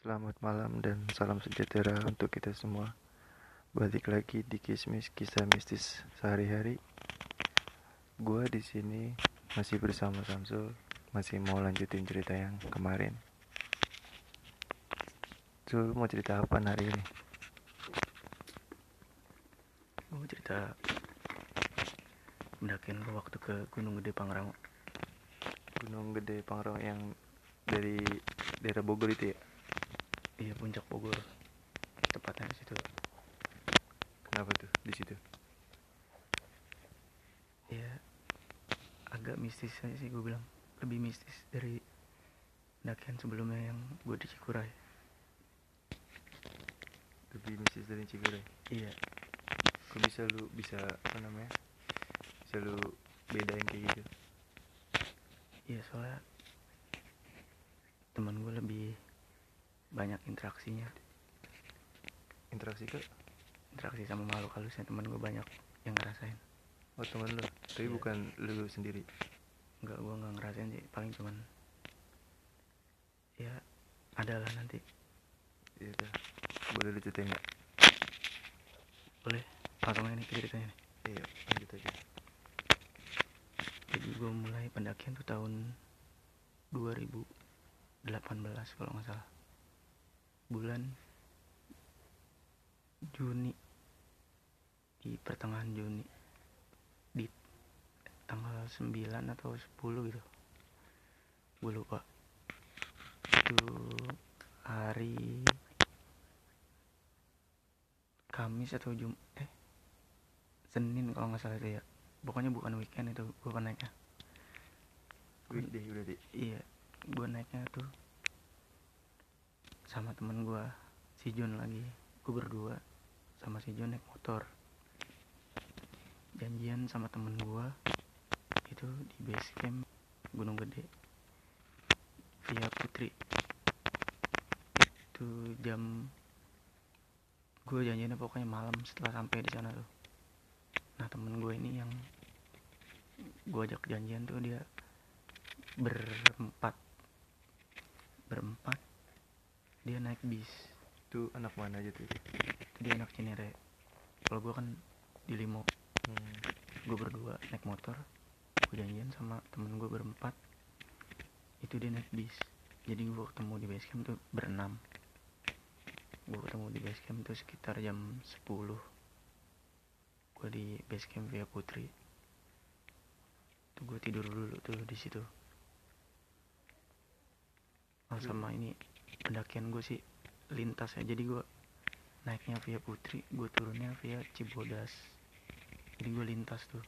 Selamat malam dan salam sejahtera untuk kita semua. Balik lagi di Kismis Kisah Mistis Sehari-hari. Gua di sini masih bersama Samsul, masih mau lanjutin cerita yang kemarin. Sul, mau cerita apa hari ini? Gue cerita pendakian gue waktu ke Gunung Gede Pangrango. Gunung Gede Pangrango yang dari daerah Bogor itu ya? Iya puncak Bogor. Tepatnya di situ. Kenapa tuh di situ? Ya agak mistis aja sih gue bilang. Lebih mistis dari pendakian sebelumnya yang gue di Cikuray. Lebih mistis dari Ciguray. Iya. Kok bisa lu bisa apa namanya? Bisa lu bedain kayak gitu? Iya soalnya teman gue lebih banyak interaksinya Interaksi ke? interaksi sama makhluk halusnya teman gue banyak yang ngerasain Oh temen lu, tapi Iya. bukan lu sendiri. nggak gue nggak ngerasain sih paling cuman ya ada lah nanti Iya udah. Boleh lu ceritain nggak? boleh langsung ke ceritanya nih Iya, lanjut aja. jadi gue mulai pendakian tuh tahun 2018 kalau nggak salah bulan Juni. Di pertengahan Juni. Di tanggal 9 atau 10 gitu. Gue lupa. Itu hari Kamis atau Jum eh Senin kalau nggak salah itu ya. Pokoknya bukan weekend itu gue naiknya. Weekday udah deh. iya. Gue naiknya tuh sama temen gue si John lagi. Gue berdua sama si John naik motor. Janjian sama temen gue itu di base camp Gunung Gede. Via Putri. Itu jam gue janjiannya pokoknya malam setelah sampai di sana tuh. Nah temen gue ini yang gue ajak janjian tuh dia berempat. Berempat dia naik bis. Itu anak mana aja tuh? dia anak Cinere. Kalau gue kan di limo. Hmm. gue berdua naik motor. Gue janjian sama temen gue berempat. Itu dia naik bis. Jadi gue ketemu di base camp tuh berenam. Gue ketemu di base camp tuh sekitar jam 10 gue di base camp via Putri. Tuh gue tidur dulu tuh di situ. Oh, sama ini pendakian gue sih lintas ya jadi gue naiknya via Putri gue turunnya via Cibodas jadi gue lintas tuh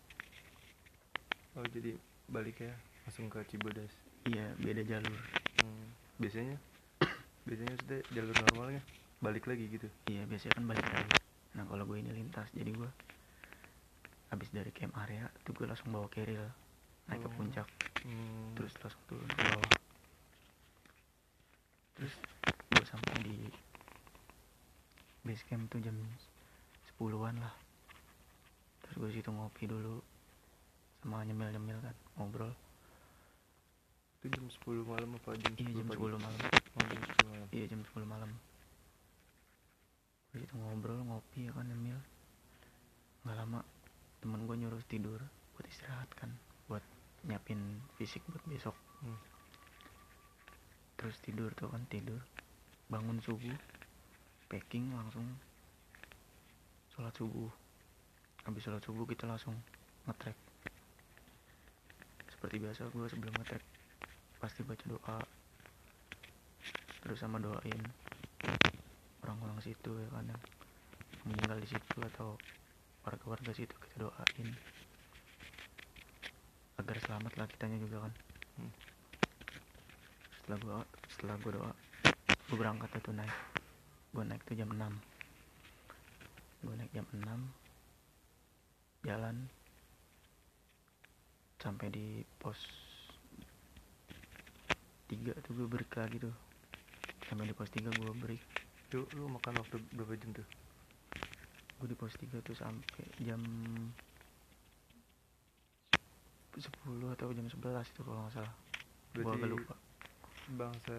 Oh jadi balik ya langsung ke Cibodas. iya beda jalur Hmm. Biasanya biasanya sudah jalur normalnya balik lagi gitu. iya biasanya kan balik lagi nah kalau gue ini lintas jadi gue habis dari camp area tuh gue langsung bawa keril naik ke Oh. puncak Hmm. terus langsung turun ke bawah terus gue sampai di base camp tuh jam 10-an lah. Terus gue situ ngopi dulu sama nyemil-nyemil kan ngobrol. Itu jam 10 malam apa jam 10 iya jam pagi? 10 malam. Oh, jam 10 malam. iya jam 10 malam. Gue situ ngobrol ngopi ya kan nyemil. Nggak lama temen gue nyuruh tidur buat istirahat kan buat nyiapin fisik buat besok. Hmm. terus tidur tuh kan tidur. Bangun subuh packing langsung. Sholat subuh. Habis sholat subuh kita langsung ngetrek seperti biasa gue sebelum ngetrek pasti baca doa. Terus sama doain orang-orang situ ya kan yang meninggal di situ atau warga-warga situ kita doain. Agar selamat lah kitanya juga kan. Hmm. setelah gua setelah gua doa gua berangkat tuh naik gua naik tuh jam 6 gua naik jam 6 jalan sampai di pos 3 tuh gua break lagi tuh sampai di pos 3 gua break. Lu, lu makan waktu berapa jam tuh? gue di pos 3 tuh sampai jam 10 atau jam 11 itu kalau nggak salah. Gue agak lupa. bangsa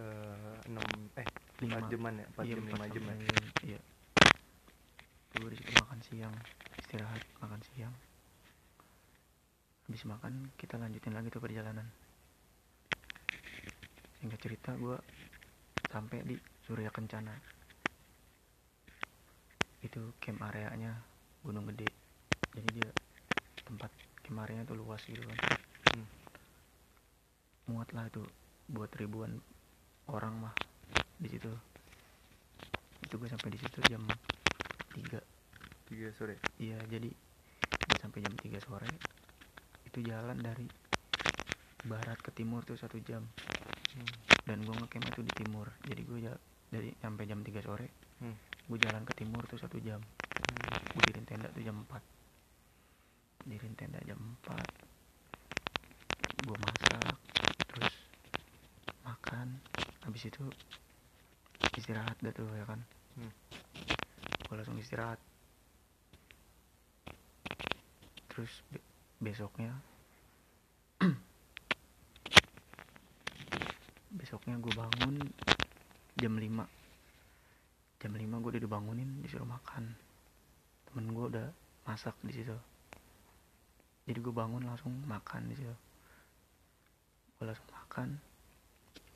6 eh lima jaman ya? Empat iya, jam lima jam ya? Iya gue di situ makan siang istirahat makan siang. Habis makan kita lanjutin lagi tuh perjalanan. Singkat cerita gue sampai di Surya Kencana. Itu camp areanya Gunung Gede. Jadi dia tempat camp areanya tuh luas gitu kan. Hmm. muat lah tuh buat ribuan orang mah di situ. Itu gue sampai di situ jam 3 tiga sore? Iya jadi gue sampai jam 3 sore. Itu jalan dari barat ke timur tuh satu jam. Hmm. dan gue ngecamp tuh di timur. Jadi gue ya dari sampai jam 3 sore Hmm. gue jalan ke timur tuh satu jam. Hmm. gue diriin tenda tuh jam 4 diriin tenda jam 4 gue masak terus makan. Habis itu istirahat dah tuh ya kan? Hmm. gue langsung istirahat. Terus be- besoknya besoknya gue bangun jam 5 jam 5 gue udah dibangunin disuruh makan. Temen gue udah masak di situ. Jadi gue bangun langsung makan di situ. Gue langsung makan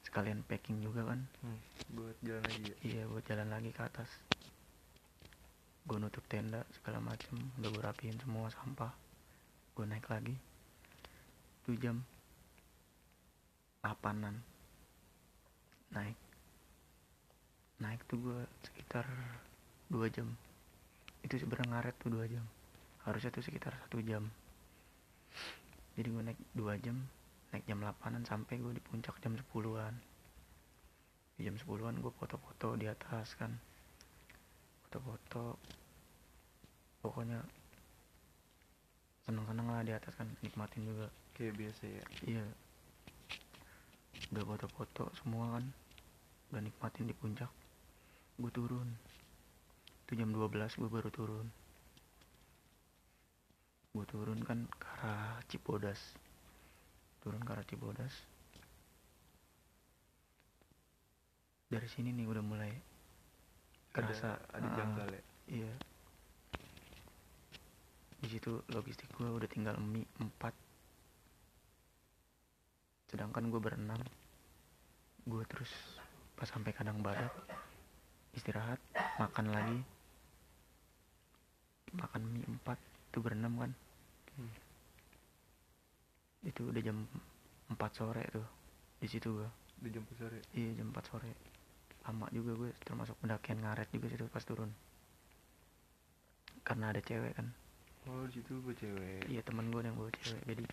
sekalian packing juga kan. Hmm. buat jalan lagi ya? Iya buat jalan lagi ke atas. Gue nutup tenda segala macem udah gue rapiin semua sampah. Gue naik lagi. Itu jam 8an naik. Naik tuh gue sekitar 2 jam. Itu sebenarnya ngaret tuh 2 jam. Harusnya tuh sekitar satu jam. Jadi gue naik 2 jam naik jam 8an sampai gue di puncak jam 10an di jam 10an gue foto-foto di atas kan. Foto-foto. Pokoknya seneng-seneng lah di atas kan. Nikmatin juga. Kayak biasa ya? Iya. Udah foto-foto semua kan. Udah nikmatin di puncak. Gue turun. Itu jam 12 gue baru turun. Gue turun kan ke arah Cibodas turun ke arah Cibodas dari sini nih udah mulai kerasa ada, ada ah, janggal ya Iya. Di situ logistik gue udah tinggal mie 4 Sedangkan gue berenam. Gue terus pas sampai kadang badak istirahat, makan lagi. Makan mie 4 itu berenam kan. Hmm. Itu udah jam 4 sore tuh. Di situ gue. di jam sore Iya jam 4 sore. Lama juga gue termasuk pendakian ngaret juga situ pas turun. Karena ada cewek kan. oh di situ gue cewek Iya temen gue yang bawa cewek jadi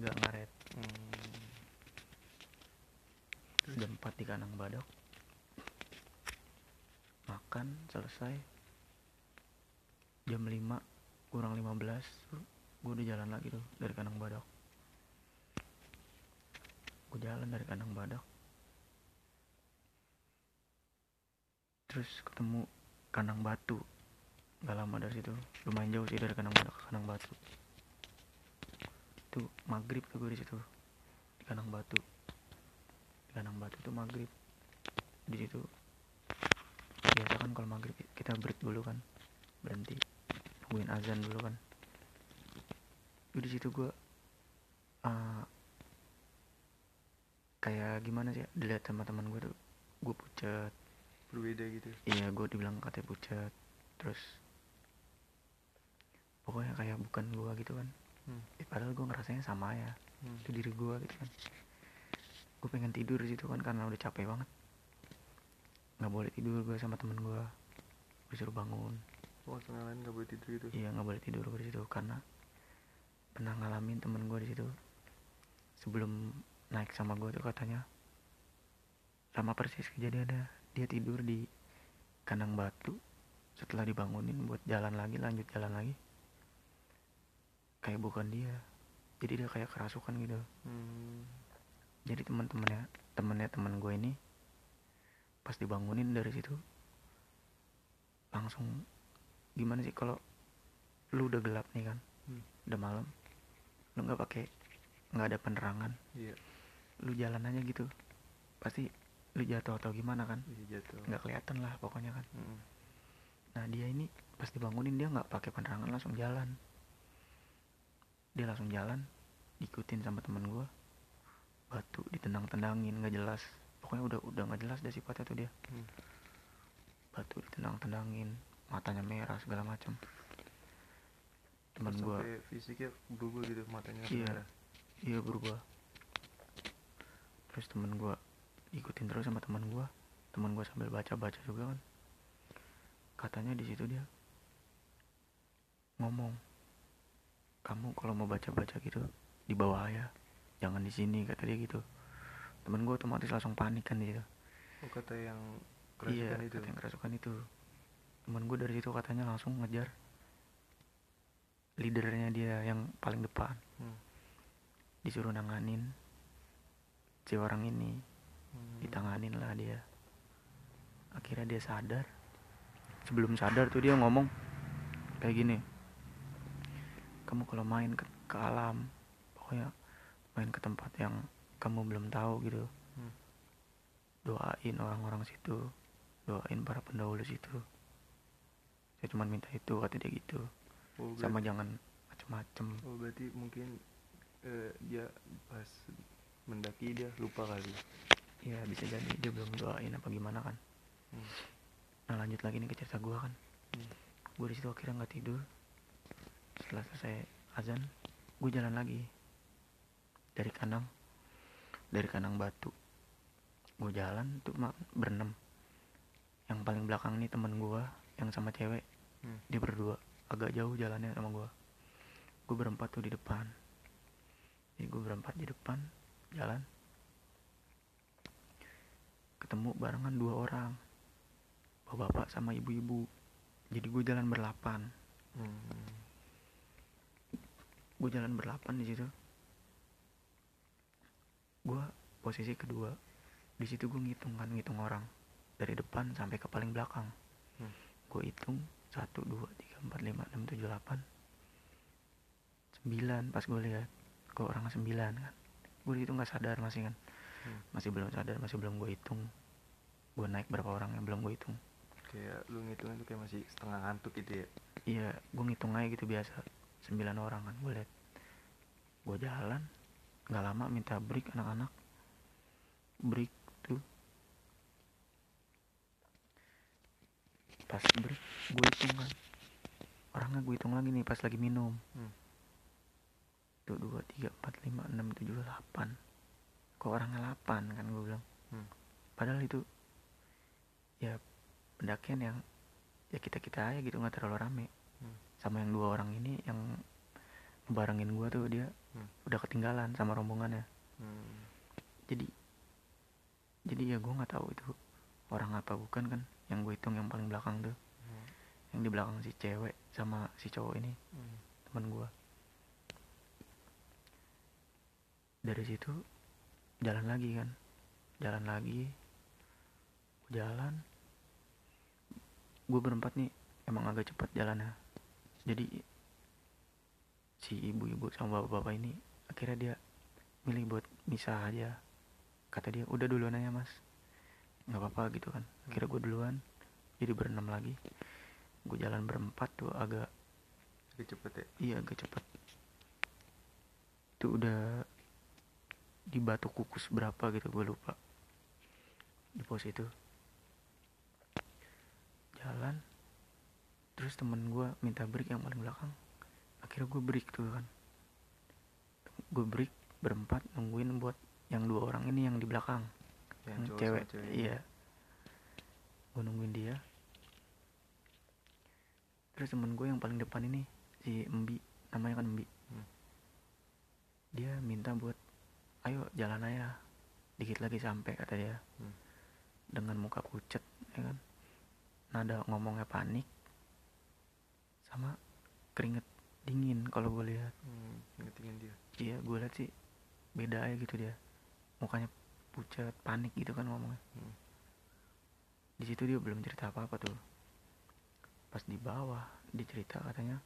agak ngaret. hmm. Jam 4 di Kanang Badak. Makan selesai. Jam 5 kurang 15 tuh gue udah jalan lagi tuh dari Kanang Badak. Gue jalan dari Kanang Badak. Terus ketemu Kanang Batu. Gak lama dari situ. Lumayan jauh sih dari Kanang Badak ke Kanang Batu. Itu maghrib tuh gue di situ. Di Kanang Batu. Di Kanang Batu tuh maghrib. Di situ biasa kan kalau maghrib kita break dulu kan berhenti nungguin azan dulu kan di situ gue uh, kayak gimana sih ya, dilihat sama teman gue tuh gue pucat berbeda gitu iya gue dibilang katanya pucat terus pokoknya kayak bukan gue gitu kan. Hmm. Eh, padahal gue ngerasanya sama ya Hmm. itu diri gue gitu kan. Gue pengen tidur di situ kan karena udah capek banget. Nggak boleh tidur gue sama temen gue gue suruh bangun. Oh setengah lain gak boleh tidur gitu? Iya nggak boleh tidur gue di situ karena pernah ngalamin temen gue di situ sebelum naik sama gue tuh katanya. Sama persis kejadiannya dia. Tidur di kandang batu. Setelah dibangunin buat jalan lagi lanjut jalan lagi. Kayak bukan dia. Jadi dia kayak kerasukan gitu. Hmm. jadi teman-temannya temennya teman gue ini pas dibangunin dari situ langsung gimana sih kalau lu udah gelap nih kan? Hmm. udah malam. Lu nggak pakai nggak ada penerangan. Iya lu jalan aja gitu. Pasti lu jatuh atau gimana kan? Iya jatuh. Nggak kelihatan lah pokoknya kan. Mm. nah dia ini pas dibangunin dia nggak pakai penerangan langsung jalan. Dia langsung jalan ikutin sama temen gua. Batu ditendang-tendangin nggak jelas. Pokoknya udah udah nggak jelas deh sifatnya tuh dia. Hmm. batu ditendang-tendangin matanya merah segala macam gua sampai fisiknya berubah gitu matanya Iya. merah. iya berubah terus temen gua ikutin terus sama temen gua. Temen gua sambil baca-baca juga kan. Katanya di situ dia ngomong kamu kalau mau baca-baca gitu di bawah ya. Jangan di sini kata dia gitu. Temen gua otomatis langsung panik kan di situ. Oh kata yang iya kerasukan itu. kata yang kerasukan itu. Temen gue dari situ katanya langsung ngejar leadernya dia yang paling depan. Hmm. disuruh nanganin si orang ini. Hmm. ditanganin lah dia. Akhirnya dia sadar. Sebelum sadar tuh dia ngomong kayak gini kamu kalau main ke, ke alam pokoknya main ke tempat yang kamu belum tahu gitu. Hmm. doain orang-orang situ doain para pendahulu situ. Saya cuma minta itu kata dia gitu. Oh, sama jangan macem-macem. Oh berarti mungkin eh, dia pas mendaki dia lupa kali. Ya bisa jadi. Dia belum doain apa gimana kan. Hmm. nah lanjut lagi nih ke cerita gua kan. Hmm. gue di situ akhirnya nggak tidur. Setelah selesai azan gue jalan lagi. Dari kanang. Dari kanang batu. Gue jalan tuh ma- berenam. Yang paling belakang nih temen gue yang sama cewek. Hmm. dia berdua. Agak jauh jalannya sama gue gue berempat tuh di depan. Jadi gue berempat di depan jalan. Ketemu barengan dua orang bapak-bapak sama ibu-ibu. Jadi gue jalan berlapan. Hmm. gue jalan berlapan di situ. Gue posisi kedua. Di situ gue ngitung kan ngitung orang. Dari depan sampai ke paling belakang. Hmm. gue hitung satu dua tiga empat lima enam tujuh delapan. Sembilan pas gue lihat. Kok orangnya sembilan kan gue di situ nggak sadar masih kan. Hmm. masih belum sadar masih belum gue hitung. Gue naik berapa orang yang belum gue hitung. Kayak lu ngitungnya tuh kayak masih setengah ngantuk gitu ya? Iya gue ngitung aja gitu biasa. Sembilan orang kan gue lihat. Gue jalan nggak lama minta break anak-anak. Break tuh. Pas break gue hitung kan. Orangnya gue hitung lagi nih pas lagi minum. Hmm. Tuh dua tiga empat lima enam tujuh delapan kok orangnya delapan kan gue bilang Hmm. padahal itu ya pendakian yang ya kita kita aja gitu nggak terlalu rame Hmm. sama yang dua orang ini yang ngebarengin gua tuh dia Hmm. udah ketinggalan sama rombongannya Hmm. jadi jadi ya gua nggak tahu itu orang apa bukan kan yang gue hitung yang paling belakang tuh Hmm. yang di belakang si cewek sama si cowok ini Hmm. teman gua dari situ jalan lagi kan. Jalan lagi. Jalan. Gue berempat nih emang agak cepat jalannya. Jadi si ibu-ibu sama bapak-bapak ini akhirnya dia milih buat misah aja. Kata dia udah duluan aja mas. Nggak apa-apa gitu kan. Akhirnya gue duluan jadi berenam lagi. Gue jalan berempat tuh agak Agak cepet ya? Iya agak cepet. Itu udah di batu kukus berapa gitu gue lupa. Di pos itu. Jalan terus temen gue minta break yang paling belakang. Akhirnya gue break tuh kan. Gue break berempat nungguin buat yang dua orang ini yang di belakang. Yang yang cewek iya. Gue nungguin dia. Terus temen gue yang paling depan ini si Embi namanya kan Embi Hmm. dia minta buat ayo jalan aja dikit lagi sampai kata dia. Hmm. dengan muka pucet ya kan? Nada ngomongnya panik. Sama keringet dingin kalau gue lihat. Hmm, ingetin dia. Iya gue lihat sih beda aja gitu dia. Mukanya pucat panik gitu kan ngomongnya. Hmm. di situ dia belum cerita apa apa tuh. Pas di bawah dia cerita katanya.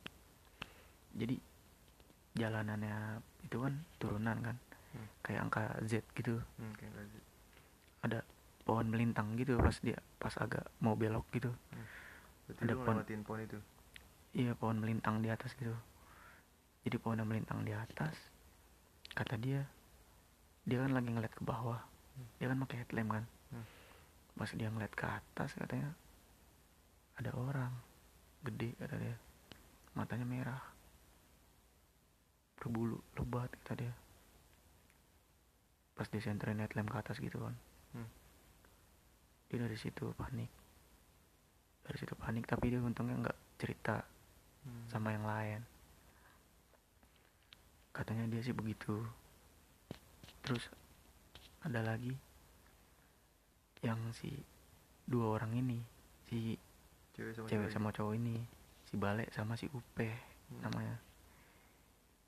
Jadi jalanannya itu kan turunan kan Hmm. kayak angka Z gitu. Hmm, kayak lagi ada pohon melintang gitu pas dia pas agak mau belok gitu. Berarti ada pohon- pohon itu? Iya pohon melintang di atas gitu. Jadi pohon yang melintang di atas kata dia dia kan lagi ngeliat ke bawah. Dia kan pakai headlamp kan. Hmm. pas dia ngeliat ke atas katanya ada orang. Gede kata dia. Matanya merah. Berbulu lebat kata dia pas disenterin headlamp ke atas gitu kan Hmm. dia dari situ panik dari situ panik tapi dia untungnya nggak cerita Hmm. sama yang lain katanya dia sih begitu terus ada lagi yang si dua orang ini si cewek sama cewek sama cowok ini si Bale sama si Upe Hmm. namanya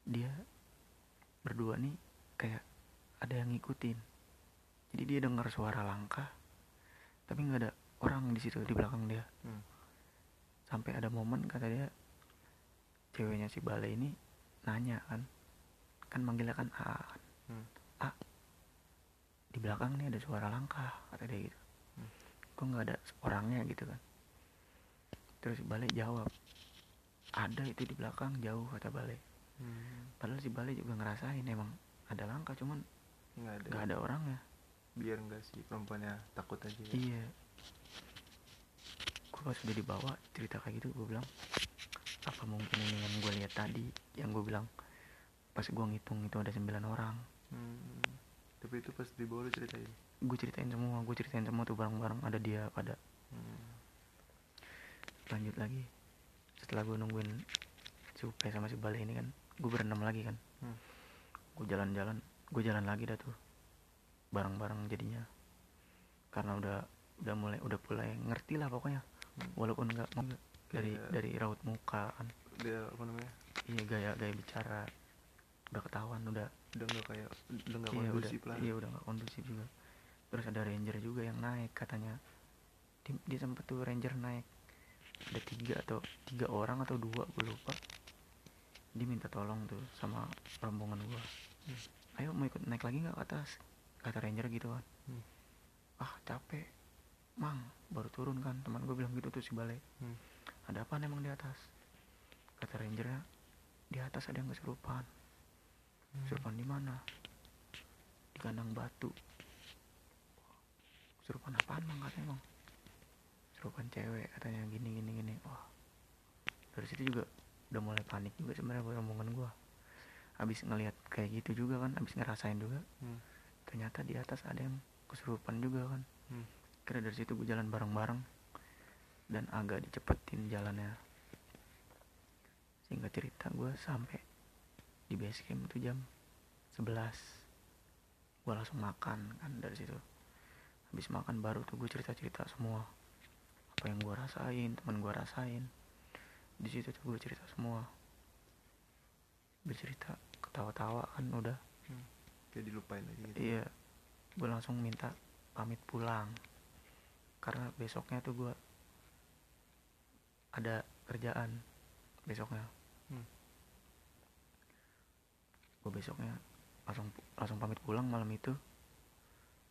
dia berdua nih kayak ada yang ngikutin jadi dia dengar suara langkah tapi nggak ada orang di situ di belakang dia Hmm. sampai ada momen kata dia ceweknya si Bale ini nanya kan kan manggilnya kan A kan. Hmm. A di belakang nih ada suara langkah kata dia gitu Hmm. kok nggak ada orangnya gitu kan terus si Bale jawab ada itu di belakang jauh kata Bale Hmm. padahal si Bale juga ngerasain emang ada langkah cuman nggak ada. Nggak ada orangnya biar enggak si perempuannya takut aja ya. iya. Gue pas udah dibawa cerita kayak gitu gue bilang. Apa mungkin ini yang gue lihat tadi yang gue bilang? Pas gue ngitung itu ada 9 orang. Hmm. tapi itu pas di bawah lu ceritain? Gue ceritain semua gue ceritain semua tuh bareng-bareng ada dia pada Hmm. lanjut lagi. Setelah gue nungguin si Upe sama si Bale ini kan gue berenam lagi kan. Hmm. gue jalan-jalan gue jalan lagi dah tuh. Bareng-bareng jadinya. Karena udah udah mulai udah mulai ngerti lah pokoknya. Hmm. walaupun nggak nggak dari Kayak- dari raut muka kan. Dia apa namanya? Iya gaya gaya bicara. Udah ketahuan udah. Udah nggak kayak udah nggak iya udah. kondusif lah. Iya udah nggak kondusif juga. Terus ada ranger juga yang naik katanya. Dia, dia sempet tuh ranger naik. Ada tiga atau tiga orang atau dua gue lupa. Dia minta tolong tuh sama rombongan gua. Hmm. Ayo mau ikut naik lagi nggak ke atas? Kata ranger gitu kan. Hmm. ah capek. Mang baru turun kan. Teman gue bilang gitu tuh si balik Hmm. ada apa emang di atas? Kata rangernya di atas ada yang kesurupan. Hmm. kesurupan di mana? Di kandang batu. Kesurupan apaan bang katanya bang kesurupan cewek katanya gini gini gini. Wah. Dari situ juga udah mulai panik juga sebenarnya buat omongan gua habis ngelihat kayak gitu juga kan habis ngerasain juga. Hmm. ternyata di atas ada yang kesurupan juga kan. Hmm. kira dari situ gue jalan bareng-bareng dan agak dicepetin jalannya. Sehingga cerita gue sampai di base camp itu jam 11 gue langsung makan kan dari situ. Habis makan baru tuh gue cerita-cerita semua. Apa yang gue rasain teman gue rasain. Di situ tuh gue cerita semua. Bercerita ketawa-tawa kan udah kayak dilupain lagi gitu Iya, gue langsung minta pamit pulang karena besoknya tuh gue ada kerjaan besoknya. Hmm. Gue besoknya langsung langsung pamit pulang malam itu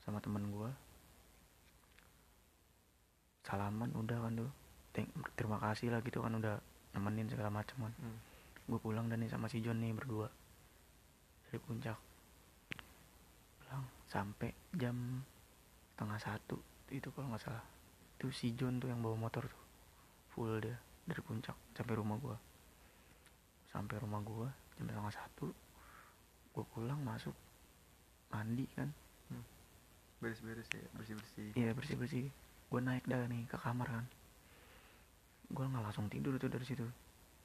sama temen gue. Salaman udah kan tuh. Terima kasih lah gitu kan udah nemenin segala macam kan. Hmm. Gue pulang dan nih sama si John nih berdua dari puncak. Pulang sampai jam setengah satu itu kalau nggak salah. Itu si John tuh yang bawa motor tuh. Full dia dari puncak sampai rumah gua. Sampai rumah gua jam setengah satu gua pulang masuk mandi kan. Beres-beres ya bersih-bersih. Iya bersih bersih gua naik dah nih ke kamar kan. Gua nggak langsung tidur tuh dari situ.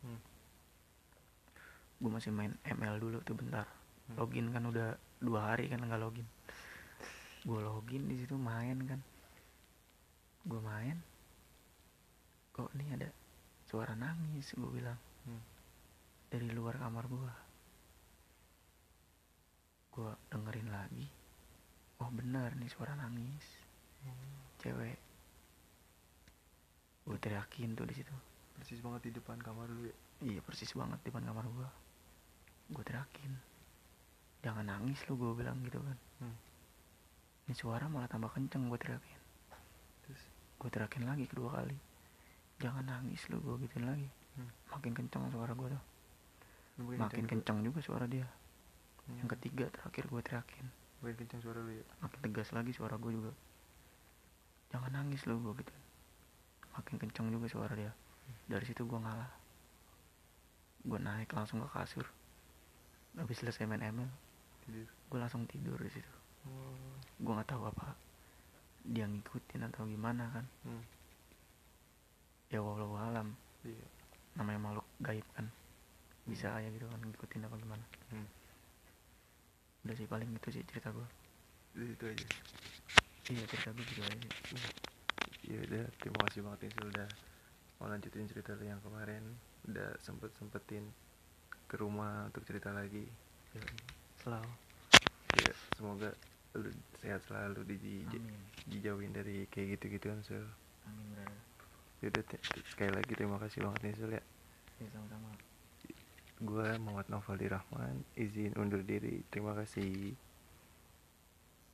Hmm. gua masih main ML dulu tuh bentar. Hmm. Login kan udah dua hari kan nggak login. Gue login di situ main kan. Gue main. Kok nih ada suara nangis gue bilang. Hmm. dari luar kamar gue gue dengerin lagi. Oh benar nih suara nangis. Cewek. Gue teriakin tuh di situ. Persis banget di depan kamar lu ya? Iya persis banget di depan kamar gua. Gue teriakin, jangan nangis lu gue bilang gitu kan. Hmm. ini suara malah tambah kenceng gue teriakin. Terus? Gue teriakin lagi kedua kali. Jangan nangis lu gue gituin lagi. Hmm. makin kenceng suara gue tuh. Lu makin juga. kenceng juga suara dia. Hmm. yang ketiga terakhir gue teriakin. Makin kencang suara lu ya? Makin tegas lagi suara gue juga. Jangan nangis lu gue gitu makin kenceng juga suara dia. Dari situ gue ngalah. Gue naik langsung ke kasur. Habis selesai main ML tidur gue langsung tidur di situ. Oh. gue nggak tahu apa dia ngikutin atau gimana kan. Hmm. ya walau alam. Iya. Namanya makhluk gaib kan. Bisa aja gitu kan ngikutin apa gimana. Hmm. udah sih paling itu sih cerita gue itu aja. Iya cerita gue gitu aja. Sih ya udah. Terima kasih banget Sil, udah mau lanjutin cerita lu yang kemarin. Udah sempet sempetin ke rumah untuk cerita lagi. Yoi. Selalu. Ya semoga lu sehat selalu di, dijauhin dari kayak gitu gituan Sul. Amin brother Yaudah, te- sekali lagi terima kasih banget nih Sul ya. Ya sama-sama. Gue Muhammad Novaldi Rahman Izin undur diri. Terima kasih